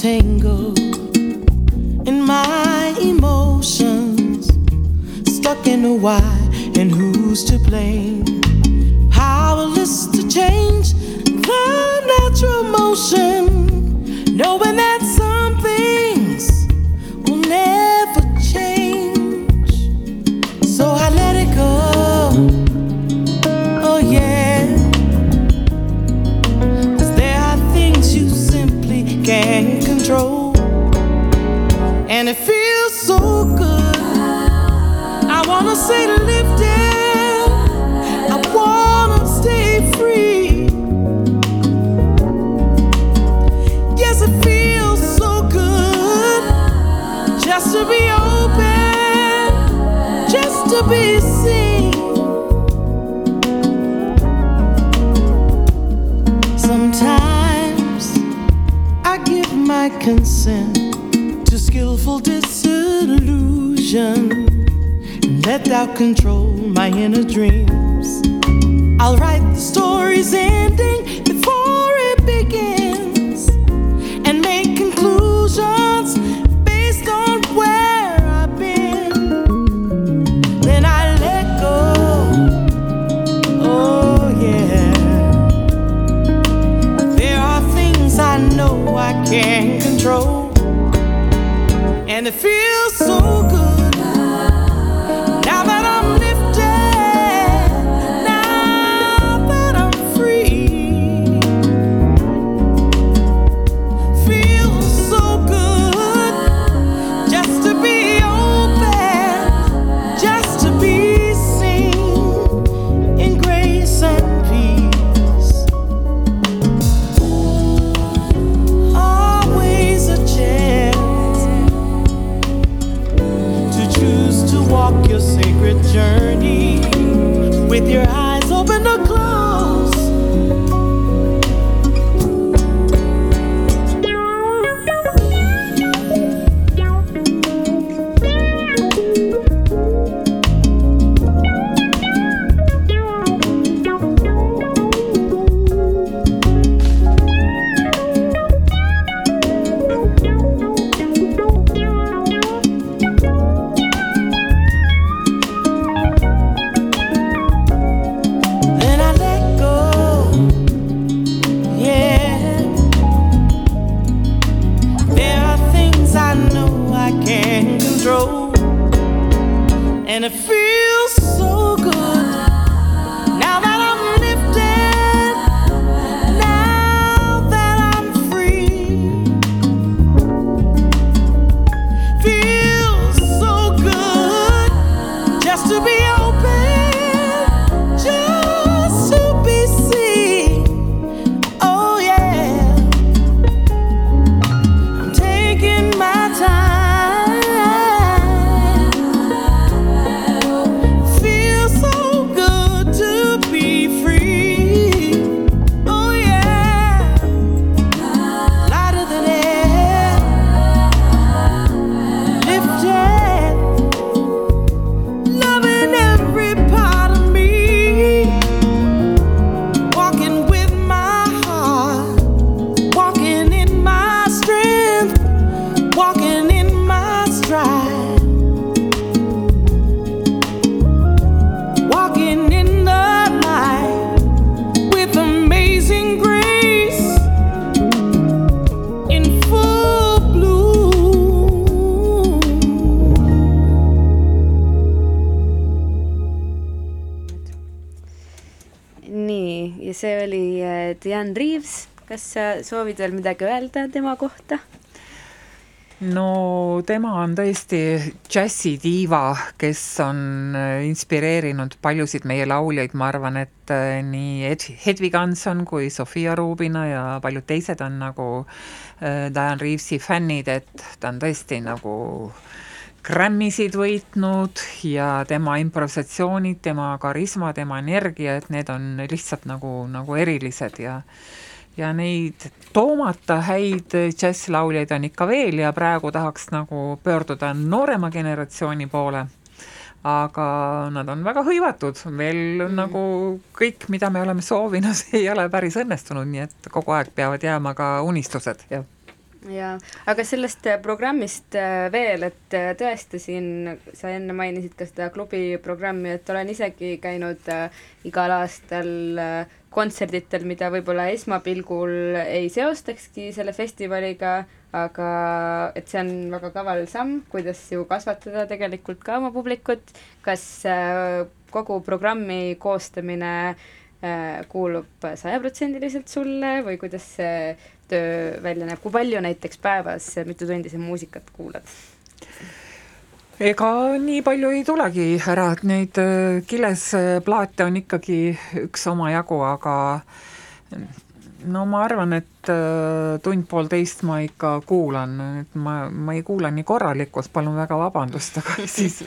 tangled in my emotions, stuck in a why and who's to blame. Powerless to change the natural motion, knowing that give to skillful disillusion let doubt control my inner dreams. I'll write the story's ending before it begins Diane Reeves, kas sa soovid veel midagi öelda tema kohta? no tema on tõesti džässidiiva, kes on äh, inspireerinud paljusid meie lauljaid, ma arvan, et äh, nii Ed-, Hedvig Hanson kui Sofia Rubina ja paljud teised on nagu äh, Diane Reavesi fännid, et ta on tõesti nagu Grammisid võitnud ja tema improvisatsioonid, tema karisma, tema energia, et need on lihtsalt nagu, nagu erilised ja ja neid toomata häid džässlauljaid on ikka veel ja praegu tahaks nagu pöörduda noorema generatsiooni poole. aga nad on väga hõivatud, veel mm. nagu kõik, mida me oleme soovinud, (laughs) ei ole päris õnnestunud, nii et kogu aeg peavad jääma ka unistused, jah jaa, aga sellest äh, programmist äh, veel, et äh, tõesti siin, sa enne mainisid ka seda klubi programmi, et olen isegi käinud igal aastal kontserditel, mida võib-olla esmapilgul ei seostakski selle festivaliga, aga et see on väga kaval samm, kuidas ju kasvatada tegelikult ka oma publikut, kas kogu programmi koostamine kuulub sajaprotsendiliselt sulle või kuidas see töö välja näeb, kui palju näiteks päevas, mitu tundi sa muusikat kuulad? ega nii palju ei tulegi ära, et neid äh, kilesplaate on ikkagi üks omajagu, aga no ma arvan, et äh, tund-poolteist ma ikka kuulan, et ma, ma ei kuula nii korralikult, palun väga vabandust, aga (laughs) siis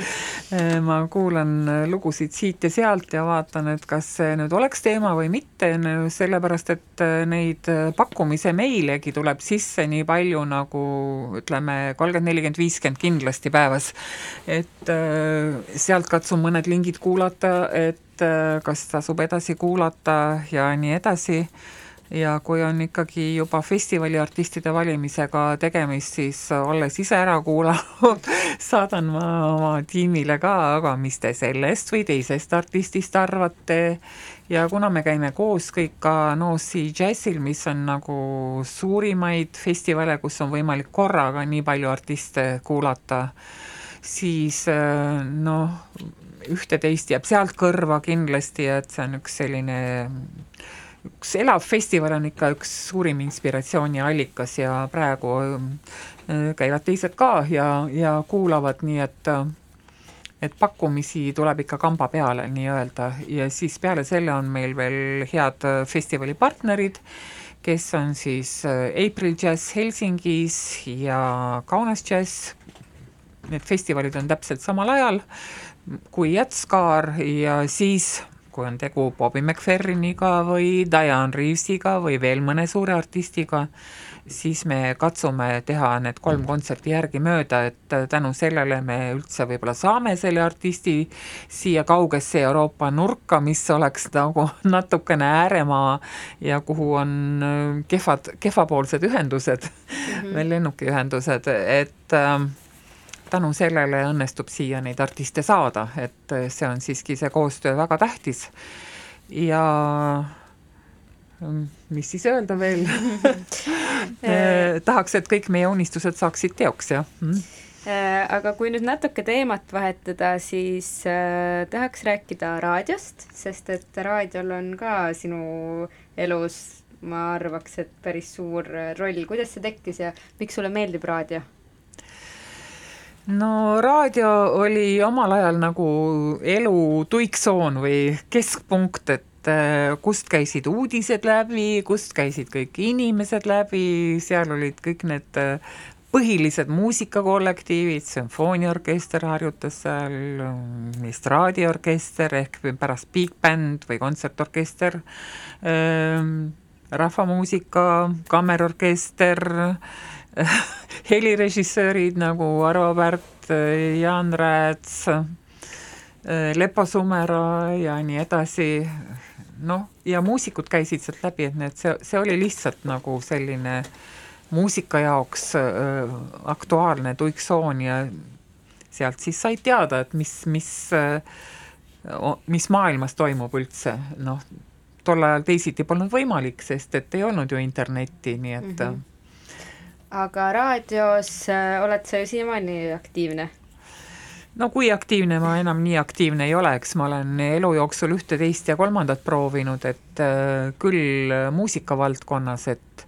äh, ma kuulan lugusid siit ja sealt ja vaatan, et kas see nüüd oleks teema või mitte, sellepärast et äh, neid pakkumise meilegi tuleb sisse nii palju nagu ütleme, kolmkümmend, nelikümmend, viiskümmend kindlasti päevas. et sealt katsun mõned lingid kuulata, et kas tasub edasi kuulata ja nii edasi ja kui on ikkagi juba festivaliartistide valimisega tegemist, siis olles ise ära kuulanud, (laughs) saadan ma oma tiimile ka, aga mis te sellest või teisest artistist arvate. ja kuna me käime koos kõik ka Nossi džässil, mis on nagu suurimaid festivale, kus on võimalik korraga nii palju artiste kuulata siis noh, ühte-teist jääb sealt kõrva kindlasti, et see on üks selline üks elav festival on ikka üks suurim inspiratsiooniallikas ja praegu käivad teised ka ja, ja kuulavad, nii et et pakkumisi tuleb ikka kamba peale nii-öelda. Ja siis peale selle on meil veel head festivali partnerid, kes on siis April Jazz Helsingis ja Kaunas Jazz, need festivalid on täpselt samal ajal kui Jätskaar ja siis kui on tegu Bobby McFerriniga või Diane Reevesiga või veel mõne suure artistiga, siis me katsume teha need kolm kontserti järgimööda, et tänu sellele me üldse võib-olla saame selle artisti siia kaugesse Euroopa nurka, mis oleks nagu (laughs) natukene ääremaa ja kuhu on kehvad, kehvapoolsed ühendused (laughs) mm, -hmm. lennukiühendused, et äh, tänu sellele õnnestub siia neid artiste saada, et see on siiski see koostöö väga tähtis. ja mis siis öelda veel (laughs) tahaks, et kõik meie unistused saaksid teoks, jah mm. aga kui nüüd natuke teemat vahetada, siis äh, tahaks rääkida raadiost, sest et raadiol on ka sinu elus, ma arvaks, et päris suur roll, kuidas see tekkis ja miks sulle meeldib raadio? No raadio oli omal ajal nagu elu tuiksoon või keskpunkt, et äh, kust käisid uudised läbi, kust käisid kõik inimesed läbi, seal olid kõik need äh, põhilised muusikakollektiivid, sümfooniaorkester harjutas seal, vist raadioorkester ehk pärast big band või kontsertorkester, ähm, rahvamuusika, kammerorkester, (laughs) helirežissöörid nagu Arvo Pärt, Jaan Rääts, Lepo Sumera ja nii edasi, noh, ja muusikud käisid sealt läbi, et need, see, see oli lihtsalt nagu selline muusika jaoks äh, aktuaalne tuiksoon ja sealt siis said teada, et mis, mis äh,, mis maailmas toimub üldse, noh, tol ajal teisiti polnud võimalik, sest et ei olnud ju internetti, nii et mm -hmm aga raadios äh, oled sa ju siiamaani aktiivne? no kui aktiivne ma enam nii aktiivne ei ole, eks ma olen elu jooksul ühte, teist ja kolmandat proovinud, et äh, küll muusikavaldkonnas, et,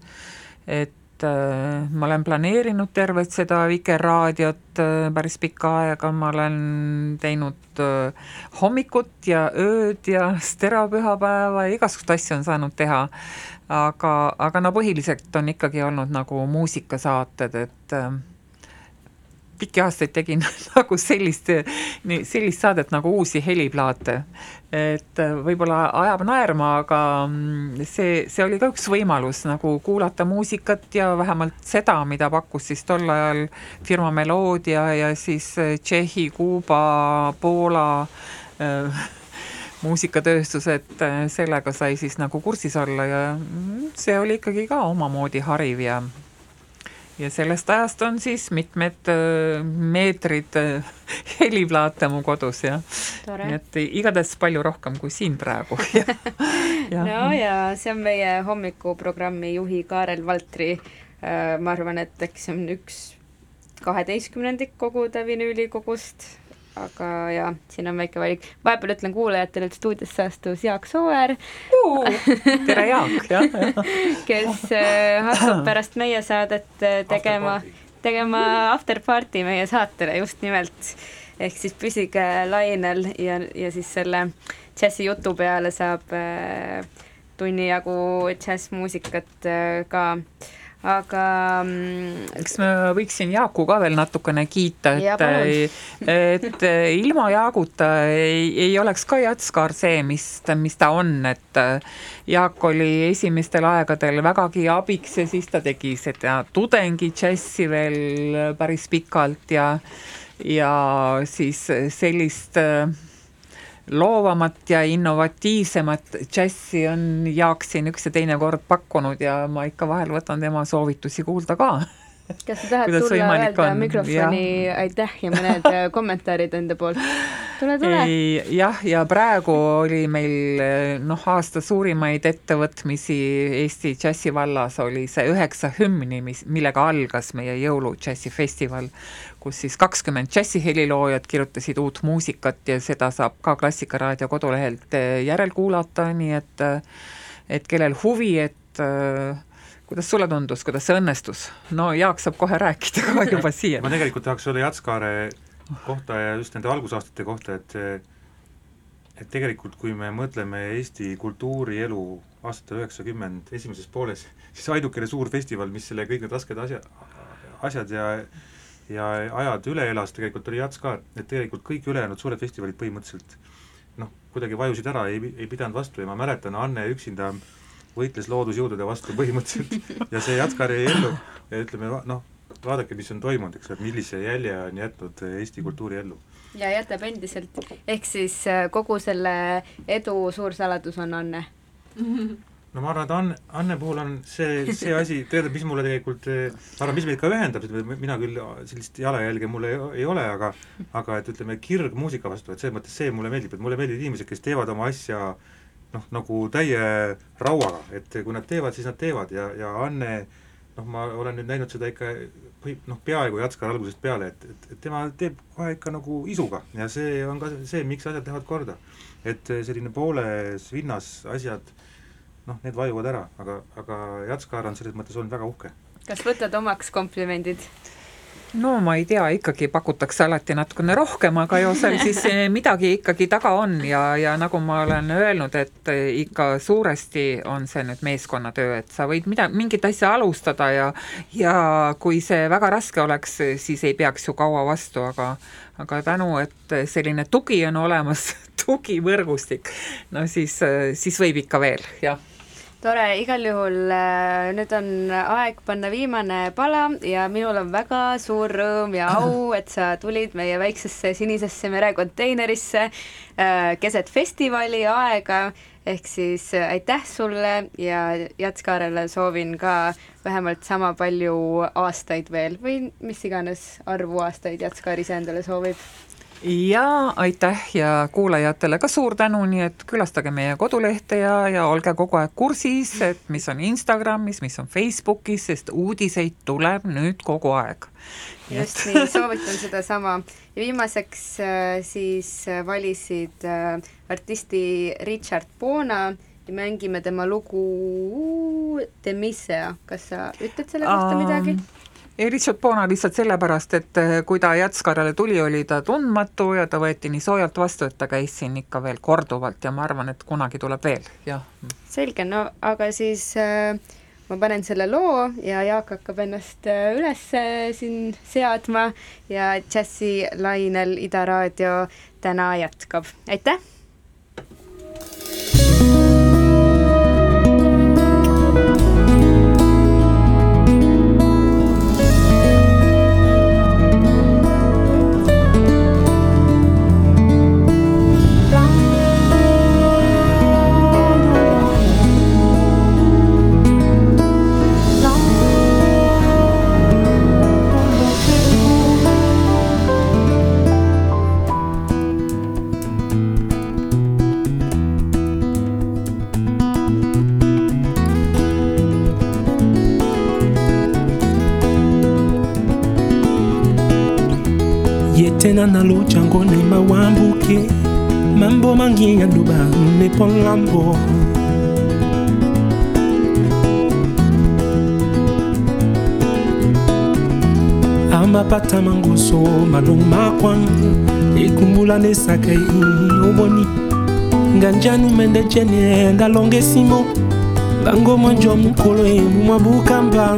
et ma olen planeerinud tervet seda Vikerraadiot päris pikka aega, ma olen teinud hommikut ja ööd ja (laughs) stereopühapäeva ja igasuguseid asju on saanud teha. Aga, aga no põhiliselt on ikkagi olnud nagu muusikasaated, et äh, pikki aastaid tegin (laughs) nagu sellist, sellist saadet nagu Uusi heliplaate. et äh, võib-olla ajab naerma, aga mm, see, see oli ka üks võimalus nagu kuulata muusikat ja vähemalt seda, mida pakkus siis tol ajal firma Meloodia ja siis äh, Tšehhi, Kuuba, Poola äh, (laughs) muusikatööstus, et äh, sellega sai siis nagu kursis olla ja mm, see oli ikkagi ka omamoodi hariv ja ja sellest ajast on siis mitmed äh, meetrid äh, (laughs) heliplaate mu kodus ja nii et igatahes palju rohkem kui siin praegu (laughs) no ja see on meie hommikuprogrammi juhi Kaarel Valtri ma arvan, et äkki see on üks kaheteistkümnendik kogu Ta vinüülikogust aga jaa, siin on väike valik. vahepeal ütlen kuulajatele, et stuudiosse astus Jaak Sooäär. Tere, Jaak, (laughs) kes äh, asub pärast meie saadet äh, tegema, tegema after party meie saatele just nimelt. ehk siis püsige lainel ja, ja siis selle džässi jutu peale saab äh, tunni jagu džässmuusikat äh, ka äh, aga mm, eks ma võiksin Jaaku ka veel natukene kiita, et, (laughs) et ilma Jaaguta ei, ei oleks ka Jatskar see, mis, mis ta on, et Jaak oli esimestel aegadel vägagi abiks ja siis ta tegi seda tudengi džässi veel päris pikalt ja ja siis sellist äh, loovamat ja innovatiivsemat džässi on Jaak siin üks ja teine kord pakkunud ja ma ikka vahel võtan tema soovitusi kuulda ka kas sa tahad Kuidas tulla öelda on? mikrofoni aitäh ja mõned äh, kommentaarid enda poolt? tule, tule. jah, ja praegu oli meil noh, aasta suurimaid ettevõtmisi Eesti džässi vallas oli see üheksa hümni, mis, millega algas meie jõulu džässifestival, kus siis kakskümmend džässiheliloojat kirjutasid uut muusikat ja seda saab ka Klassikaraadio kodulehelt järelkuulata, nii et et kellel huvi, et äh, kuidas sulle tundus, kuidas see õnnestus? no Jaak saab kohe rääkida ka juba siia. ma tegelikult tahaks öelda Jatskaare kohta ja just nende algusaastate kohta, et et tegelikult, kui me mõtleme Eesti kultuurielu aastatel üheksakümmend esimeses pooles, siis ainukene suur festival, mis selle kõik need rasked asja, asjad ja ja ajad üle elas, tegelikult oli Jatskaar, et tegelikult kõik ülejäänud suured festivalid põhimõtteliselt noh, kuidagi vajusid ära, ei, ei pidanud vastu ja ma mäletan, Anne üksinda võitles loodusjõudude vastu põhimõtteliselt (laughs) ja see Jatskar jäi ellu. Ja ütleme noh, vaadake, mis on toimunud, eks, et millise jälje on jätnud Eesti kultuuri ellu. ja jätab endiselt, ehk siis äh, kogu selle edu suur saladus on Anne (laughs) no ma arvan, et Anne, Anne puhul on see, see asi, (laughs) tead, mis mulle tegelikult, ma arvan, mis meid ka ühendab, mina küll sellist jalajälge mul ei, ei ole, aga aga et ütleme, kirg muusika vastu, et selles mõttes see mulle meeldib, et mulle meeldivad inimesed, kes teevad oma asja noh, nagu täie rauaga, et kui nad teevad, siis nad teevad ja, ja Anne noh, ma olen nüüd näinud seda ikka või noh, peaaegu Jatskar algusest peale, et, et, et tema teeb kohe ikka nagu isuga ja see on ka see, miks asjad lähevad korda. et selline pooles vinnas asjad noh, need vajuvad ära, aga, aga Jatskar on selles mõttes olnud väga uhke. kas võtad omaks komplimendid? no ma ei tea, ikkagi pakutakse alati natukene rohkem, aga ju seal siis midagi ikkagi taga on ja, ja nagu ma olen öelnud, et ikka suuresti on see nüüd meeskonnatöö, et sa võid mida, mingit asja alustada ja ja kui see väga raske oleks, siis ei peaks ju kaua vastu, aga aga tänu, et selline tugi on olemas, (laughs) tugivõrgustik, no siis, siis võib ikka veel, jah tore, igal juhul äh, nüüd on aeg panna viimane pala ja minul on väga suur rõõm ja au, (laughs) et sa tulid meie väiksesse sinisesse merekonteinerisse äh, keset festivali aega, ehk siis äh, aitäh sulle ja Jatskaarele soovin ka vähemalt sama palju aastaid veel või mis iganes arvu aastaid Jatskaar ise endale soovib ja aitäh ja kuulajatele ka suur tänu, nii et külastage meie kodulehte ja, ja olge kogu aeg kursis, et mis on Instagramis, mis on Facebookis, sest uudiseid tuleb nüüd kogu aeg. just nii, soovitan sedasama. ja viimaseks äh, siis äh, valisid äh, artisti Richard Bona ja mängime tema lugu Demisea, kas sa ütled selle kohta midagi um,? Ei, Richard Bona lihtsalt sellepärast, et eh, kui ta Jatskarale tuli, oli ta tundmatu ja ta võeti nii soojalt vastu, et ta käis siin ikka veel korduvalt ja ma arvan, et kunagi tuleb veel, jah. selge, no aga siis äh, ma panen selle loo ja Jaak hakkab ennast äh, üles siin seadma ja džässilainel Ida Raadio täna jätkab, aitäh! sana lujango ne mawambuke. Mambo mangi yaluba ne polambo amapata mangoso maloma kwangu ekumbula nesaka oboni nganjanu mende jene ngalongesimo bango mwanjo mukolo emu mwa bukamba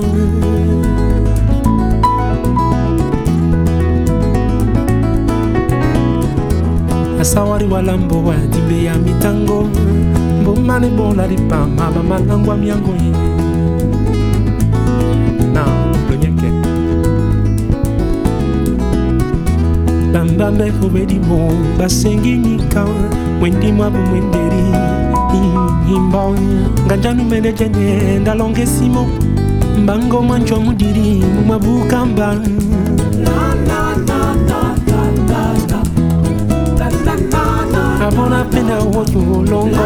asawari walambo wa dimbe ya mitango. Mbomane bola lipama bamalangwa miango ye. Bambambe obedimo basengi nyika mwendi mwabu mwenderi imbo nganjanu mende jene ndalonge simo. Mbango mwanjwa mudiri mwabukamba 舞龙。